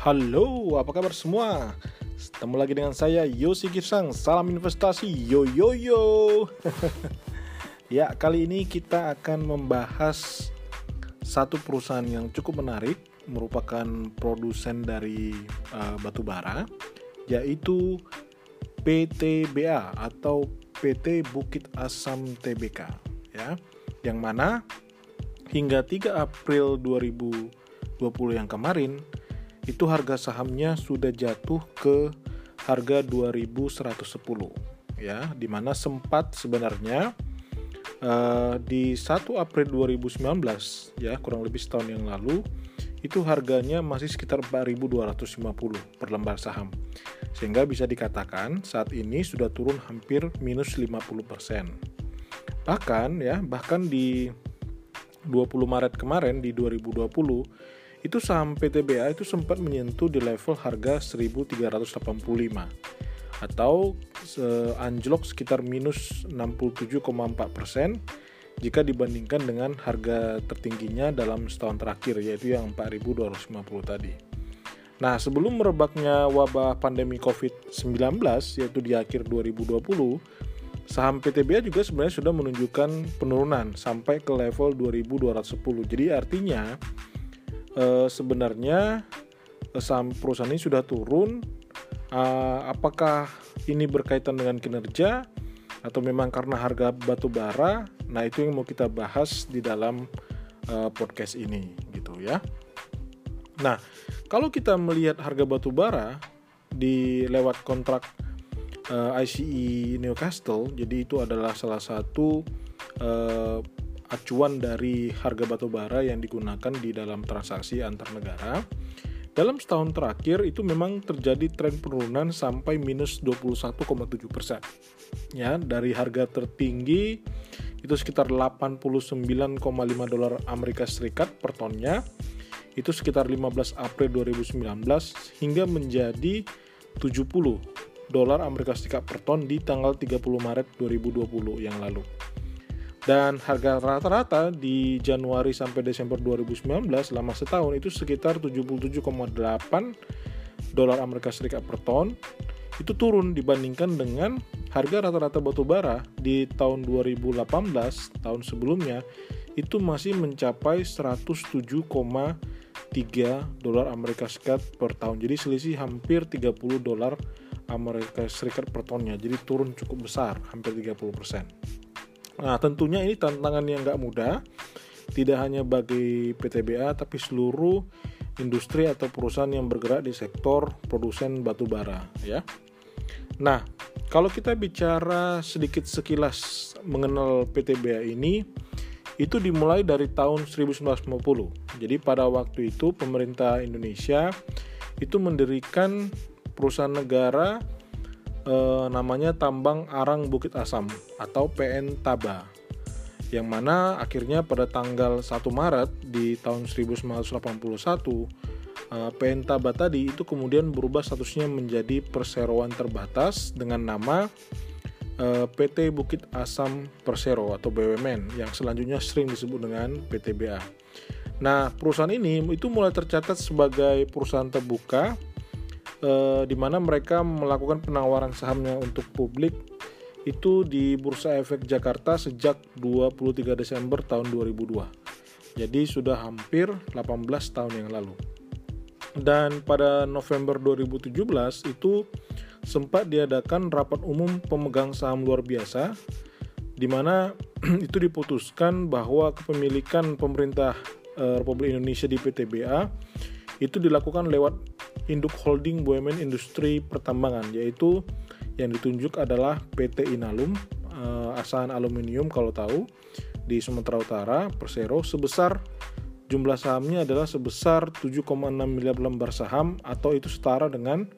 Halo, apa kabar semua? Ketemu lagi dengan saya Yosi Girsang. Salam investasi, yo yo yo. ya, kali ini kita akan membahas satu perusahaan yang cukup menarik, merupakan produsen dari uh, batu bara, yaitu PTBA atau PT Bukit Asam Tbk, ya. Yang mana hingga 3 April 2020 yang kemarin itu harga sahamnya sudah jatuh ke harga 2110 ya. Di mana sempat sebenarnya uh, di 1 April 2019 ya kurang lebih setahun yang lalu itu harganya masih sekitar 4250 per lembar saham. Sehingga bisa dikatakan saat ini sudah turun hampir minus 50% bahkan ya bahkan di 20 Maret kemarin di 2020 itu saham PTBA itu sempat menyentuh di level harga 1385 atau anjlok sekitar minus 67,4 persen jika dibandingkan dengan harga tertingginya dalam setahun terakhir yaitu yang 4250 tadi. Nah, sebelum merebaknya wabah pandemi COVID-19 yaitu di akhir 2020, saham PTBA juga sebenarnya sudah menunjukkan penurunan sampai ke level 2210. Jadi artinya uh, sebenarnya eh, saham perusahaan ini sudah turun. Uh, apakah ini berkaitan dengan kinerja atau memang karena harga batu bara? Nah itu yang mau kita bahas di dalam podcast ini, gitu ya. Nah kalau kita melihat harga batu bara di lewat kontrak ICE Newcastle, jadi itu adalah salah satu acuan dari harga batu bara yang digunakan di dalam transaksi antar negara. Dalam setahun terakhir itu memang terjadi tren penurunan sampai minus 21,7 persen. Ya, dari harga tertinggi itu sekitar 89,5 dolar Amerika Serikat per tonnya itu sekitar 15 April 2019 hingga menjadi 70 dolar Amerika Serikat per ton di tanggal 30 Maret 2020 yang lalu. Dan harga rata-rata di Januari sampai Desember 2019 selama setahun itu sekitar 77,8 dolar Amerika Serikat per ton. Itu turun dibandingkan dengan harga rata-rata batu bara di tahun 2018 tahun sebelumnya itu masih mencapai 107,3 dolar Amerika Serikat per tahun. Jadi selisih hampir 30 dolar Amerika Serikat per tonnya. Jadi turun cukup besar, hampir 30%. Nah, tentunya ini tantangan yang nggak mudah, tidak hanya bagi PTBA, tapi seluruh industri atau perusahaan yang bergerak di sektor produsen batu bara, ya. Nah, kalau kita bicara sedikit sekilas mengenal PTBA ini, itu dimulai dari tahun 1950. Jadi pada waktu itu pemerintah Indonesia itu mendirikan perusahaan negara eh, namanya tambang arang Bukit Asam atau PN Taba yang mana akhirnya pada tanggal 1 Maret di tahun 1981 eh, PN Taba tadi itu kemudian berubah statusnya menjadi perseroan terbatas dengan nama eh, PT Bukit Asam Persero atau BUMN yang selanjutnya sering disebut dengan PTBA. Nah, perusahaan ini itu mulai tercatat sebagai perusahaan terbuka eh, di mana mereka melakukan penawaran sahamnya untuk publik itu di Bursa Efek Jakarta sejak 23 Desember tahun 2002. Jadi sudah hampir 18 tahun yang lalu. Dan pada November 2017 itu sempat diadakan rapat umum pemegang saham luar biasa di mana itu diputuskan bahwa kepemilikan pemerintah eh, Republik Indonesia di PTBA itu dilakukan lewat induk holding BUMN industri pertambangan yaitu yang ditunjuk adalah PT Inalum uh, Asahan Aluminium kalau tahu di Sumatera Utara Persero sebesar jumlah sahamnya adalah sebesar 7,6 miliar lembar saham atau itu setara dengan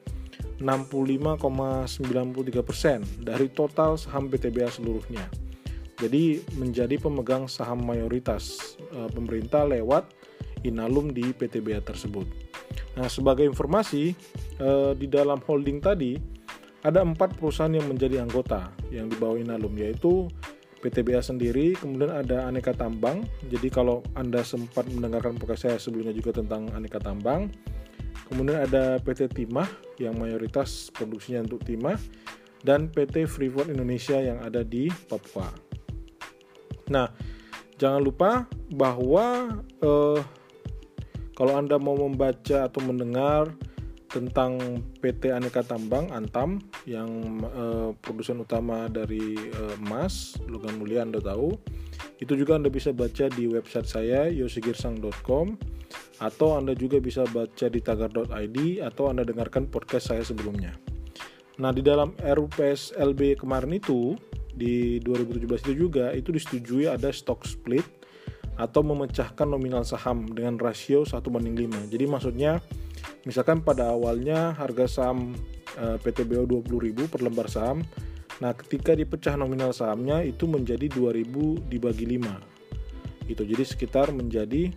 65,93 persen dari total saham PTBA seluruhnya. Jadi menjadi pemegang saham mayoritas e, pemerintah lewat Inalum di PTBA tersebut. Nah, sebagai informasi, eh, di dalam holding tadi ada empat perusahaan yang menjadi anggota yang dibawa Inalum, yaitu PTBA sendiri, kemudian ada Aneka Tambang. Jadi kalau Anda sempat mendengarkan podcast saya sebelumnya juga tentang Aneka Tambang, kemudian ada PT Timah yang mayoritas produksinya untuk timah dan PT Freeport Indonesia yang ada di Papua. Nah, jangan lupa bahwa eh, kalau Anda mau membaca atau mendengar tentang PT Aneka Tambang Antam yang eh, produsen utama dari eh, emas logam mulia Anda tahu itu juga Anda bisa baca di website saya yosigirsang.com atau Anda juga bisa baca di tagar.id atau Anda dengarkan podcast saya sebelumnya. Nah, di dalam RUPS LB kemarin itu di 2017 itu juga itu disetujui ada stock split atau memecahkan nominal saham dengan rasio 1 banding 5. Jadi maksudnya misalkan pada awalnya harga saham e, PTBO 20.000 per lembar saham. Nah, ketika dipecah nominal sahamnya itu menjadi 2.000 dibagi 5. Itu jadi sekitar menjadi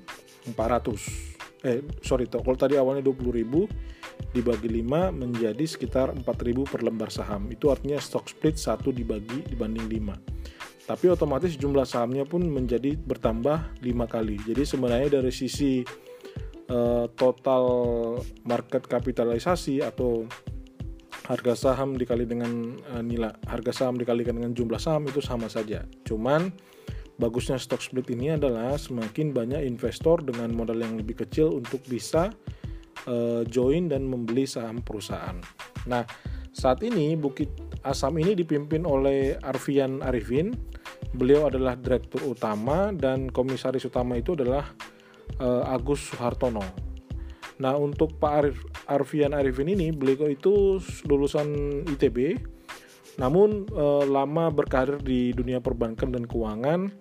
400 eh sorry kalau tadi awalnya 20.000 dibagi 5 menjadi sekitar 4.000 per lembar saham itu artinya stock split 1 dibagi dibanding 5 tapi otomatis jumlah sahamnya pun menjadi bertambah 5 kali jadi sebenarnya dari sisi uh, total market kapitalisasi atau harga saham dikali dengan uh, nilai harga saham dikalikan dengan jumlah saham itu sama saja cuman bagusnya stock split ini adalah semakin banyak investor dengan modal yang lebih kecil untuk bisa uh, join dan membeli saham perusahaan. Nah, saat ini Bukit Asam ini dipimpin oleh Arfian Arifin. Beliau adalah direktur utama dan komisaris utama itu adalah uh, Agus Suhartono. Nah, untuk Pak Arif, Arfian Arifin ini, beliau itu lulusan ITB, namun uh, lama berkarir di dunia perbankan dan keuangan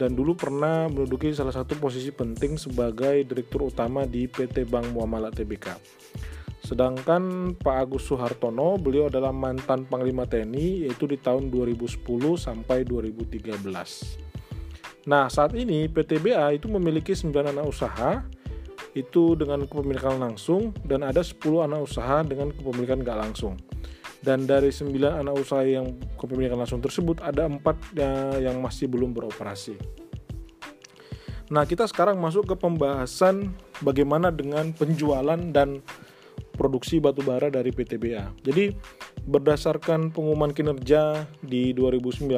dan dulu pernah menduduki salah satu posisi penting sebagai direktur utama di PT Bank Muamalat Tbk. Sedangkan Pak Agus Suhartono, beliau adalah mantan Panglima TNI yaitu di tahun 2010 sampai 2013. Nah, saat ini PTBA itu memiliki 9 anak usaha itu dengan kepemilikan langsung dan ada 10 anak usaha dengan kepemilikan gak langsung dan dari 9 anak usaha yang kepemilikan langsung tersebut ada empat yang masih belum beroperasi. Nah, kita sekarang masuk ke pembahasan bagaimana dengan penjualan dan produksi batubara dari PTBA. Jadi, berdasarkan pengumuman kinerja di 2019,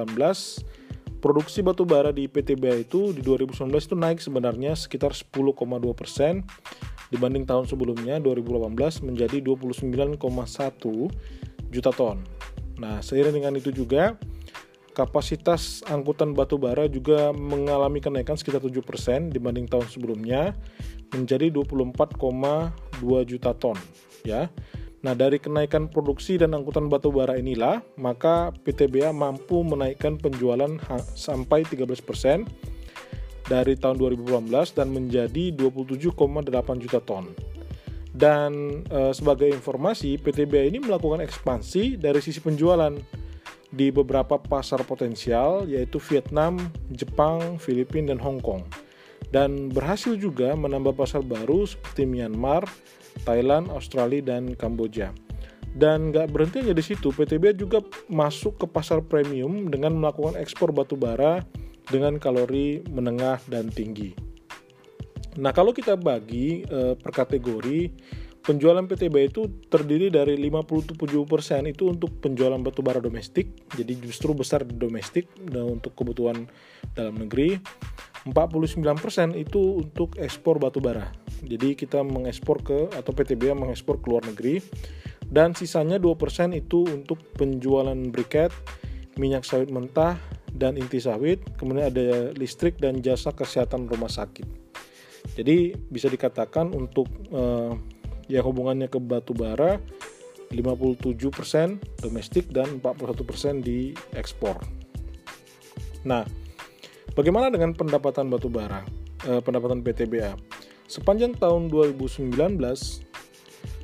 produksi batubara di PTBA itu di 2019 itu naik sebenarnya sekitar 10,2 persen dibanding tahun sebelumnya 2018 menjadi 29,1 juta ton. Nah, seiring dengan itu juga kapasitas angkutan batu bara juga mengalami kenaikan sekitar 7% dibanding tahun sebelumnya menjadi 24,2 juta ton ya. Nah, dari kenaikan produksi dan angkutan batu bara inilah, maka PTBA mampu menaikkan penjualan sampai 13% dari tahun 2018 dan menjadi 27,8 juta ton. Dan e, sebagai informasi, PTBA ini melakukan ekspansi dari sisi penjualan di beberapa pasar potensial yaitu Vietnam, Jepang, Filipina, dan Hong Kong. Dan berhasil juga menambah pasar baru seperti Myanmar, Thailand, Australia, dan Kamboja. Dan nggak berhenti hanya di situ, PTBA juga masuk ke pasar premium dengan melakukan ekspor batu bara dengan kalori menengah dan tinggi. Nah, kalau kita bagi uh, per kategori, penjualan PTB itu terdiri dari 57% itu untuk penjualan batubara domestik, jadi justru besar domestik dan untuk kebutuhan dalam negeri. 49% itu untuk ekspor batubara. Jadi kita mengekspor ke atau PTB mengekspor ke luar negeri dan sisanya 2% itu untuk penjualan briket, minyak sawit mentah dan inti sawit, kemudian ada listrik dan jasa kesehatan rumah sakit. Jadi bisa dikatakan untuk uh, ya hubungannya ke batu bara 57% domestik dan 41% di ekspor. Nah, bagaimana dengan pendapatan batu bara? Eh, pendapatan PTBA. Sepanjang tahun 2019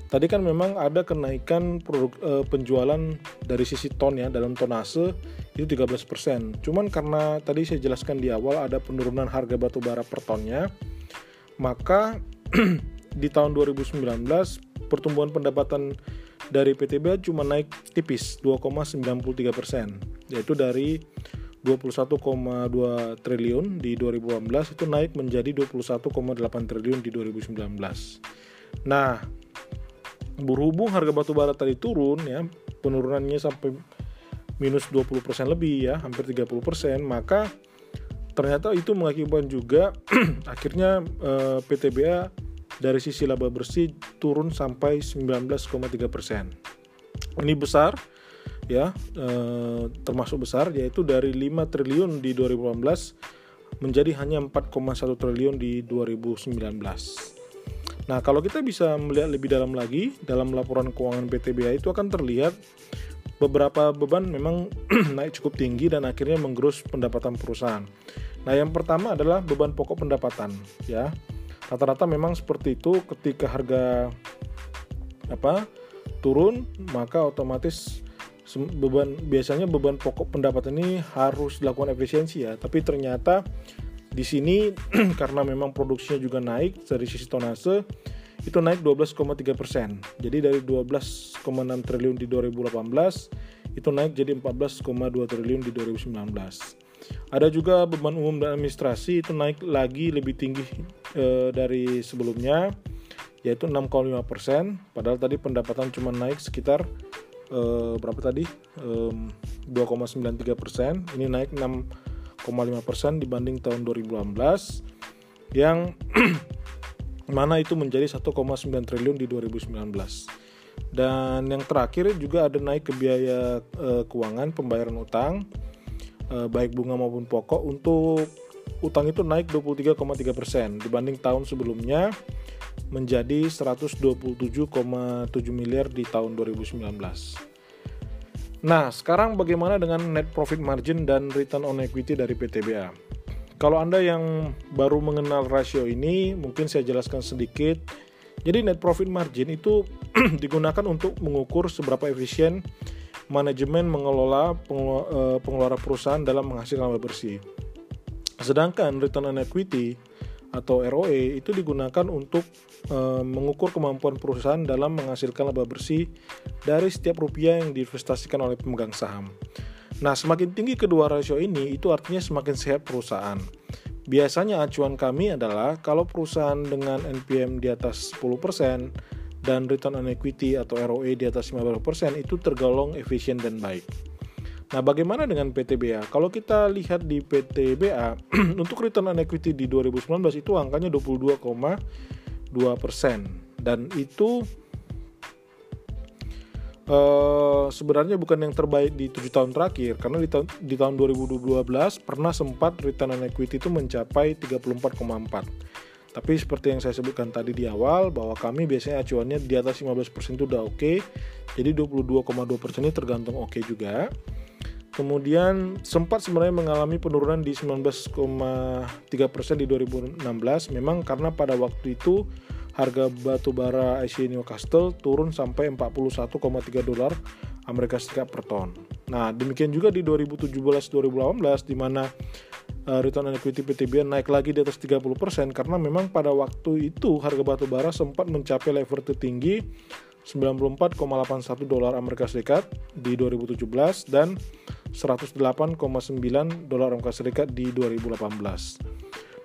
tadi kan memang ada kenaikan produk eh, penjualan dari sisi ton ya dalam tonase itu 13%. Cuman karena tadi saya jelaskan di awal ada penurunan harga batu bara per tonnya, maka di tahun 2019 pertumbuhan pendapatan dari PTBA cuma naik tipis 2,93 persen yaitu dari 21,2 triliun di 2018 itu naik menjadi 21,8 triliun di 2019. Nah, berhubung harga batu bara tadi turun ya penurunannya sampai minus 20% lebih ya hampir 30% maka ternyata itu mengakibatkan juga akhirnya eh, PTBA dari sisi laba bersih turun sampai 19,3 persen. Ini besar ya eh, termasuk besar yaitu dari 5 triliun di 2018 menjadi hanya 4,1 triliun di 2019. Nah, kalau kita bisa melihat lebih dalam lagi dalam laporan keuangan PTBA itu akan terlihat beberapa beban memang naik cukup tinggi dan akhirnya menggerus pendapatan perusahaan. Nah, yang pertama adalah beban pokok pendapatan, ya. Rata-rata memang seperti itu ketika harga apa turun, maka otomatis beban biasanya beban pokok pendapatan ini harus dilakukan efisiensi ya. Tapi ternyata di sini karena memang produksinya juga naik dari sisi tonase itu naik 12,3 persen. Jadi dari 12,6 triliun di 2018 itu naik jadi 14,2 triliun di 2019. Ada juga beban umum dan administrasi itu naik lagi lebih tinggi e, dari sebelumnya yaitu 6,5 persen. Padahal tadi pendapatan cuma naik sekitar e, berapa tadi e, 2,93 persen. Ini naik 6,5 persen dibanding tahun 2018 yang mana itu menjadi 1,9 triliun di 2019. Dan yang terakhir juga ada naik ke biaya e, keuangan pembayaran utang Eh, baik bunga maupun pokok untuk utang itu naik 23,3 persen dibanding tahun sebelumnya menjadi 127,7 miliar di tahun 2019. Nah, sekarang bagaimana dengan net profit margin dan return on equity dari PTBA? Kalau Anda yang baru mengenal rasio ini, mungkin saya jelaskan sedikit. Jadi net profit margin itu digunakan untuk mengukur seberapa efisien manajemen mengelola eh, pengelola perusahaan dalam menghasilkan laba bersih. Sedangkan return on equity atau ROE itu digunakan untuk e, mengukur kemampuan perusahaan dalam menghasilkan laba bersih dari setiap rupiah yang diinvestasikan oleh pemegang saham. Nah, semakin tinggi kedua rasio ini itu artinya semakin sehat perusahaan. Biasanya acuan kami adalah kalau perusahaan dengan NPM di atas 10%, dan return on equity atau ROE di atas 15% itu tergolong efisien dan baik. Nah, bagaimana dengan PTBA? Kalau kita lihat di PTBA, untuk return on equity di 2019 itu angkanya 22,2 dan itu Uh, sebenarnya bukan yang terbaik di tujuh tahun terakhir karena di, ta di tahun 2012 pernah sempat return on equity itu mencapai 34,4 tapi seperti yang saya sebutkan tadi di awal bahwa kami biasanya acuannya di atas 15% itu udah oke. Okay. Jadi 22,2% ini tergantung oke okay juga. Kemudian sempat sebenarnya mengalami penurunan di 19,3% di 2016 memang karena pada waktu itu harga batu bara IC Newcastle turun sampai 41,3 dolar Amerika Serikat per ton. Nah, demikian juga di 2017-2018 di mana uh, return on equity PTBA naik lagi di atas 30% karena memang pada waktu itu harga batu bara sempat mencapai level tertinggi 94,81 dolar Amerika Serikat di 2017 dan 108,9 dolar Amerika Serikat di 2018.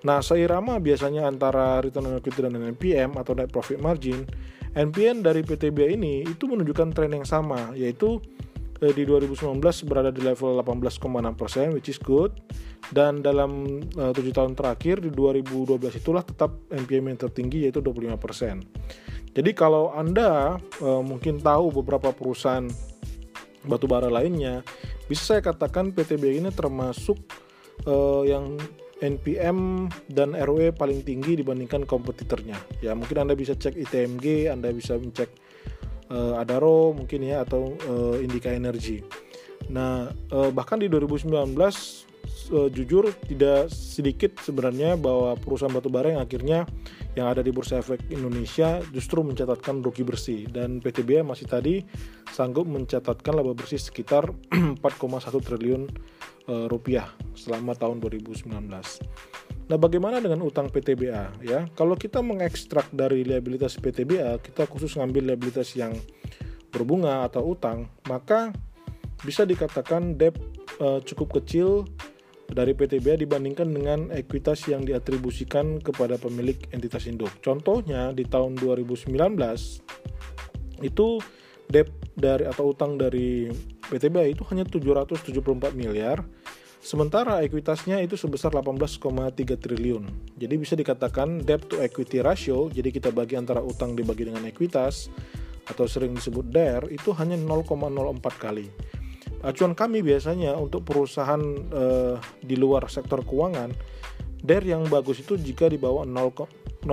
Nah, seirama biasanya antara return on equity dan NPM atau net profit margin, NPM dari PTBA ini itu menunjukkan tren yang sama, yaitu eh, di 2019 berada di level 18,6%, which is good dan dalam eh, tujuh tahun terakhir di 2012 itulah tetap NPM yang tertinggi yaitu 25%. Jadi kalau Anda uh, mungkin tahu beberapa perusahaan batubara lainnya, bisa saya katakan PTB ini termasuk uh, yang NPM dan ROE paling tinggi dibandingkan kompetitornya. Ya, mungkin Anda bisa cek ITMG, Anda bisa cek uh, Adaro mungkin ya atau uh, Indika Energy. Nah, uh, bahkan di 2019 uh, jujur tidak sedikit sebenarnya bahwa perusahaan batubara yang akhirnya yang ada di Bursa Efek Indonesia justru mencatatkan rugi bersih dan PTBA masih tadi sanggup mencatatkan laba bersih sekitar 4,1 triliun uh, rupiah selama tahun 2019. Nah, bagaimana dengan utang PTBA ya? Kalau kita mengekstrak dari liabilitas PTBA, kita khusus ngambil liabilitas yang berbunga atau utang, maka bisa dikatakan debt uh, cukup kecil dari PTBA dibandingkan dengan ekuitas yang diatribusikan kepada pemilik entitas induk. Contohnya di tahun 2019 itu debt dari atau utang dari PTBA itu hanya 774 miliar Sementara ekuitasnya itu sebesar 18,3 triliun. Jadi bisa dikatakan debt to equity ratio, jadi kita bagi antara utang dibagi dengan ekuitas atau sering disebut DER itu hanya 0,04 kali. Acuan kami biasanya untuk perusahaan eh, di luar sektor keuangan, DER yang bagus itu jika di bawah 0,5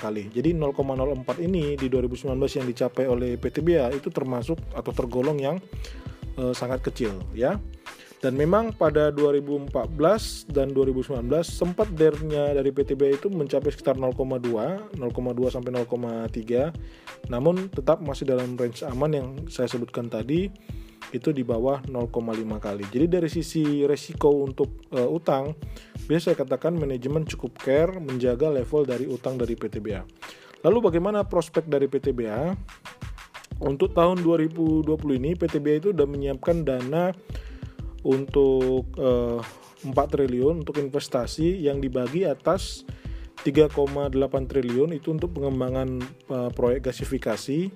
kali. Jadi 0,04 ini di 2019 yang dicapai oleh PTBA itu termasuk atau tergolong yang eh, sangat kecil ya. Dan memang pada 2014 dan 2019 sempat dernya dari PTB itu mencapai sekitar 0,2, 0,2 sampai 0,3. Namun tetap masih dalam range aman yang saya sebutkan tadi itu di bawah 0,5 kali. Jadi dari sisi resiko untuk uh, utang, biasa saya katakan manajemen cukup care menjaga level dari utang dari PTBA. Lalu bagaimana prospek dari PTBA? Untuk tahun 2020 ini PTBA itu sudah menyiapkan dana untuk uh, eh, 4 triliun untuk investasi yang dibagi atas 3,8 triliun itu untuk pengembangan uh, proyek gasifikasi.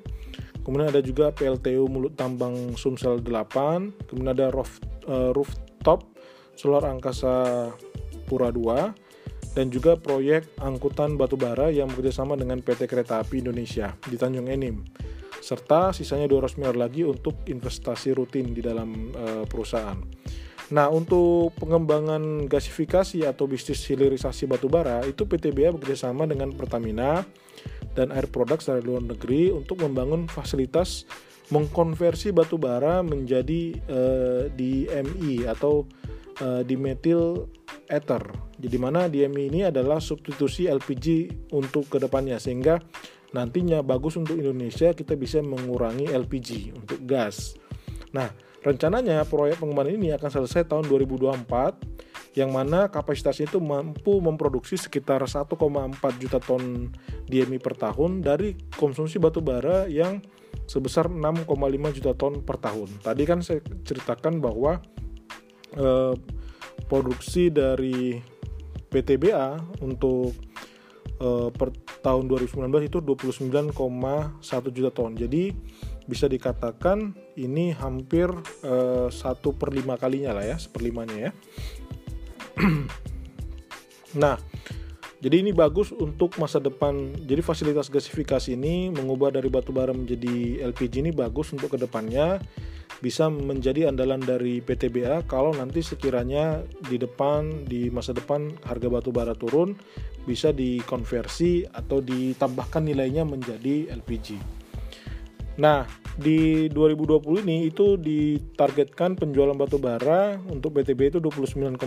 Kemudian ada juga PLTU Mulut Tambang Sumsel 8, kemudian ada roof, uh, rooftop solar angkasa Pura 2 dan juga proyek angkutan batubara yang bekerjasama dengan PT Kereta Api Indonesia di Tanjung Enim serta sisanya 200 miliar lagi untuk investasi rutin di dalam uh, perusahaan. Nah, untuk pengembangan gasifikasi atau bisnis hilirisasi batubara itu PTBA bekerjasama dengan Pertamina dan Air Products dari luar negeri untuk membangun fasilitas mengkonversi batubara menjadi uh, DME atau uh, dimethyl ether. Jadi mana DME ini adalah substitusi LPG untuk ke depannya sehingga nantinya bagus untuk Indonesia kita bisa mengurangi LPG untuk gas. Nah, rencananya proyek pengembangan ini akan selesai tahun 2024 yang mana kapasitasnya itu mampu memproduksi sekitar 1,4 juta ton DMI per tahun dari konsumsi batu bara yang sebesar 6,5 juta ton per tahun. Tadi kan saya ceritakan bahwa eh, produksi dari PTBA untuk uh, per tahun 2019 itu 29,1 juta ton. Jadi bisa dikatakan ini hampir uh, satu per lima kalinya lah ya, seperlimanya ya. nah, jadi ini bagus untuk masa depan. Jadi fasilitas gasifikasi ini mengubah dari batu bara menjadi LPG ini bagus untuk ke depannya bisa menjadi andalan dari PTBA kalau nanti sekiranya di depan di masa depan harga batu bara turun bisa dikonversi atau ditambahkan nilainya menjadi LPG. Nah, di 2020 ini itu ditargetkan penjualan batu bara untuk PTB itu 29,9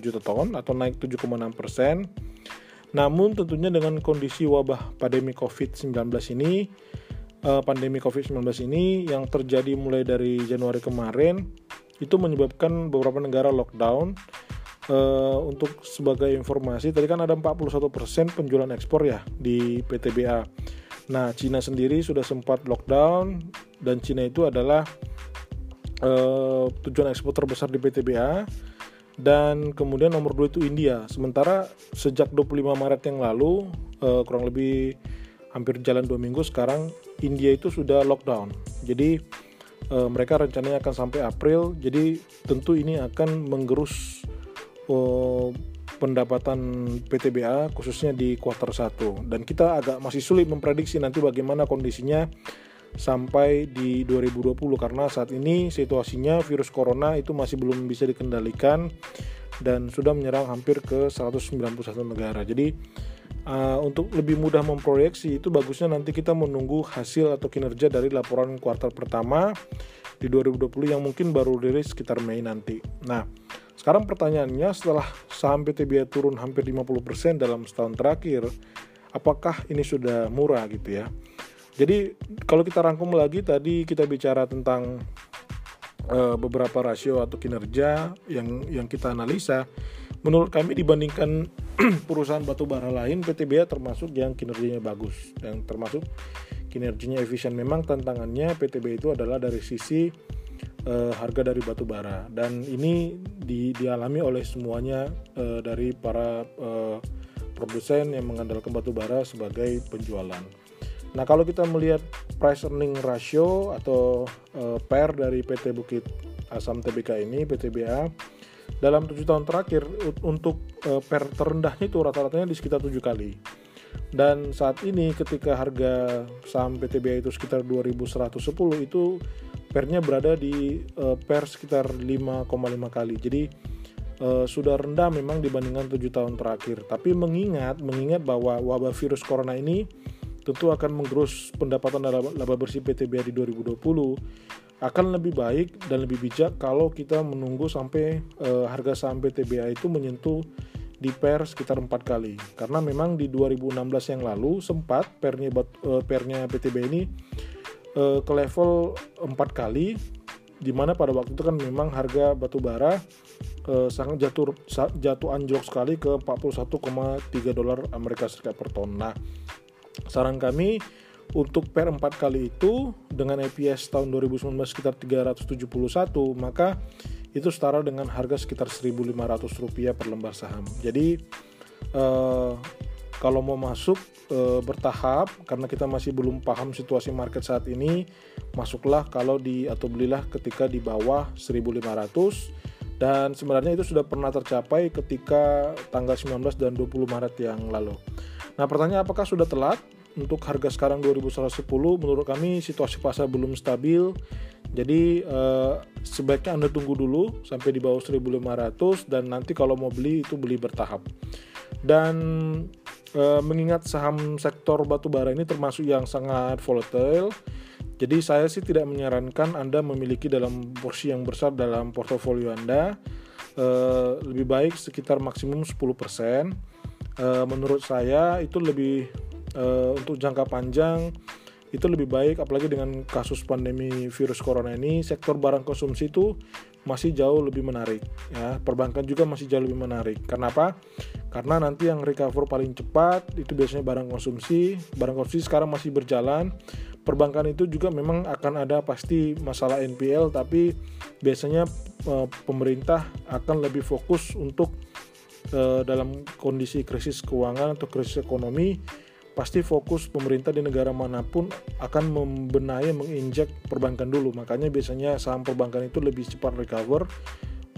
juta ton atau naik 7,6 persen. Namun tentunya dengan kondisi wabah pandemi COVID-19 ini uh, pandemi COVID-19 ini yang terjadi mulai dari Januari kemarin itu menyebabkan beberapa negara lockdown. Uh, untuk sebagai informasi tadi kan ada 41% penjualan ekspor ya di PTBA. Nah, Cina sendiri sudah sempat lockdown dan Cina itu adalah uh, tujuan ekspor terbesar di PTBA dan kemudian nomor 2 itu India. Sementara sejak 25 Maret yang lalu uh, kurang lebih hampir jalan dua minggu sekarang India itu sudah lockdown. Jadi mereka rencananya akan sampai April. Jadi tentu ini akan menggerus pendapatan PTBA khususnya di kuartal 1 dan kita agak masih sulit memprediksi nanti bagaimana kondisinya sampai di 2020 karena saat ini situasinya virus corona itu masih belum bisa dikendalikan dan sudah menyerang hampir ke 191 negara. Jadi Uh, untuk lebih mudah memproyeksi itu bagusnya nanti kita menunggu hasil atau kinerja dari laporan kuartal pertama di 2020 yang mungkin baru rilis sekitar Mei nanti. Nah, sekarang pertanyaannya setelah saham PTBA turun hampir 50% dalam setahun terakhir, apakah ini sudah murah gitu ya? Jadi kalau kita rangkum lagi tadi kita bicara tentang uh, beberapa rasio atau kinerja yang yang kita analisa menurut kami dibandingkan perusahaan batu bara lain PTBA termasuk yang kinerjanya bagus dan termasuk kinerjanya efisien. Memang tantangannya PTB itu adalah dari sisi uh, harga dari batu bara. Dan ini di, dialami oleh semuanya uh, dari para uh, produsen yang mengandalkan batu bara sebagai penjualan. Nah kalau kita melihat price earning ratio atau uh, PER dari PT Bukit Asam TBK ini PTBA dalam tujuh tahun terakhir untuk uh, PER terendahnya itu rata-ratanya di sekitar tujuh kali dan saat ini ketika harga saham PTBA itu sekitar 2110 itu pernya berada di uh, per sekitar 5,5 kali. Jadi uh, sudah rendah memang dibandingkan tujuh tahun terakhir. Tapi mengingat mengingat bahwa wabah virus corona ini tentu akan menggerus pendapatan laba bersih PTBA di 2020 akan lebih baik dan lebih bijak kalau kita menunggu sampai uh, harga saham PTBA itu menyentuh di per sekitar empat kali karena memang di 2016 yang lalu sempat pernya uh, pernya PTB ini uh, ke level empat kali di mana pada waktu itu kan memang harga batu bara uh, sangat jatuh jatuh anjlok sekali ke 41,3 dolar Amerika Serikat per ton. Nah, saran kami untuk per 4 kali itu dengan EPS tahun 2019 sekitar 371 maka itu setara dengan harga sekitar 1.500 rupiah per lembar saham. Jadi eh, kalau mau masuk eh, bertahap karena kita masih belum paham situasi market saat ini, masuklah kalau di atau belilah ketika di bawah 1.500 dan sebenarnya itu sudah pernah tercapai ketika tanggal 19 dan 20 Maret yang lalu. Nah, pertanyaan apakah sudah telat? Untuk harga sekarang 2110 menurut kami situasi pasar belum stabil jadi uh, sebaiknya Anda tunggu dulu sampai di bawah 1500 dan nanti kalau mau beli itu beli bertahap. Dan uh, mengingat saham sektor batubara ini termasuk yang sangat volatile, jadi saya sih tidak menyarankan Anda memiliki dalam porsi yang besar dalam portofolio Anda. Uh, lebih baik sekitar maksimum 10%. Uh, menurut saya itu lebih untuk jangka panjang itu lebih baik apalagi dengan kasus pandemi virus corona ini sektor barang konsumsi itu masih jauh lebih menarik ya. Perbankan juga masih jauh lebih menarik. Kenapa karena nanti yang recover paling cepat itu biasanya barang konsumsi. Barang konsumsi sekarang masih berjalan. Perbankan itu juga memang akan ada pasti masalah NPL tapi biasanya eh, pemerintah akan lebih fokus untuk eh, dalam kondisi krisis keuangan atau krisis ekonomi pasti fokus pemerintah di negara mana pun akan membenahi menginjek perbankan dulu makanya biasanya saham perbankan itu lebih cepat recover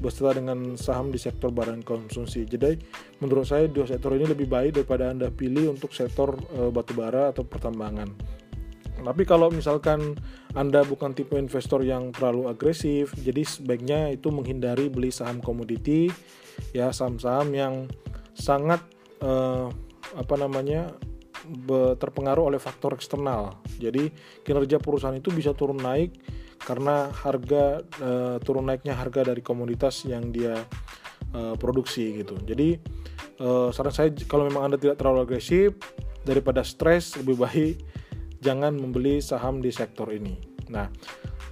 beserta dengan saham di sektor barang konsumsi. Jadi menurut saya dua sektor ini lebih baik daripada Anda pilih untuk sektor e, batubara atau pertambangan. Tapi kalau misalkan Anda bukan tipe investor yang terlalu agresif, jadi sebaiknya itu menghindari beli saham komoditi ya saham-saham yang sangat e, apa namanya terpengaruh oleh faktor eksternal. Jadi kinerja perusahaan itu bisa turun naik karena harga e, turun naiknya harga dari komoditas yang dia e, produksi gitu. Jadi e, saran saya kalau memang Anda tidak terlalu agresif daripada stres lebih baik jangan membeli saham di sektor ini. Nah,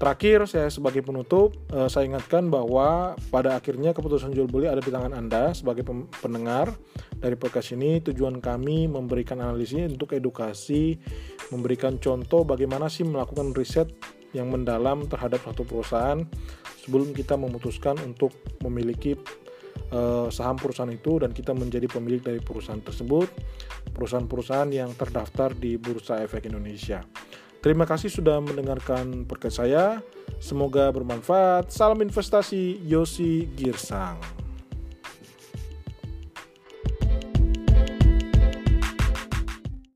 Terakhir, saya sebagai penutup, eh, saya ingatkan bahwa pada akhirnya keputusan jual beli ada di tangan Anda sebagai pendengar dari podcast ini. Tujuan kami memberikan analisis untuk edukasi, memberikan contoh bagaimana sih melakukan riset yang mendalam terhadap satu perusahaan sebelum kita memutuskan untuk memiliki uh, saham perusahaan itu dan kita menjadi pemilik dari perusahaan tersebut, perusahaan-perusahaan yang terdaftar di Bursa Efek Indonesia. Terima kasih sudah mendengarkan podcast saya. Semoga bermanfaat. Salam investasi, Yosi Girsang.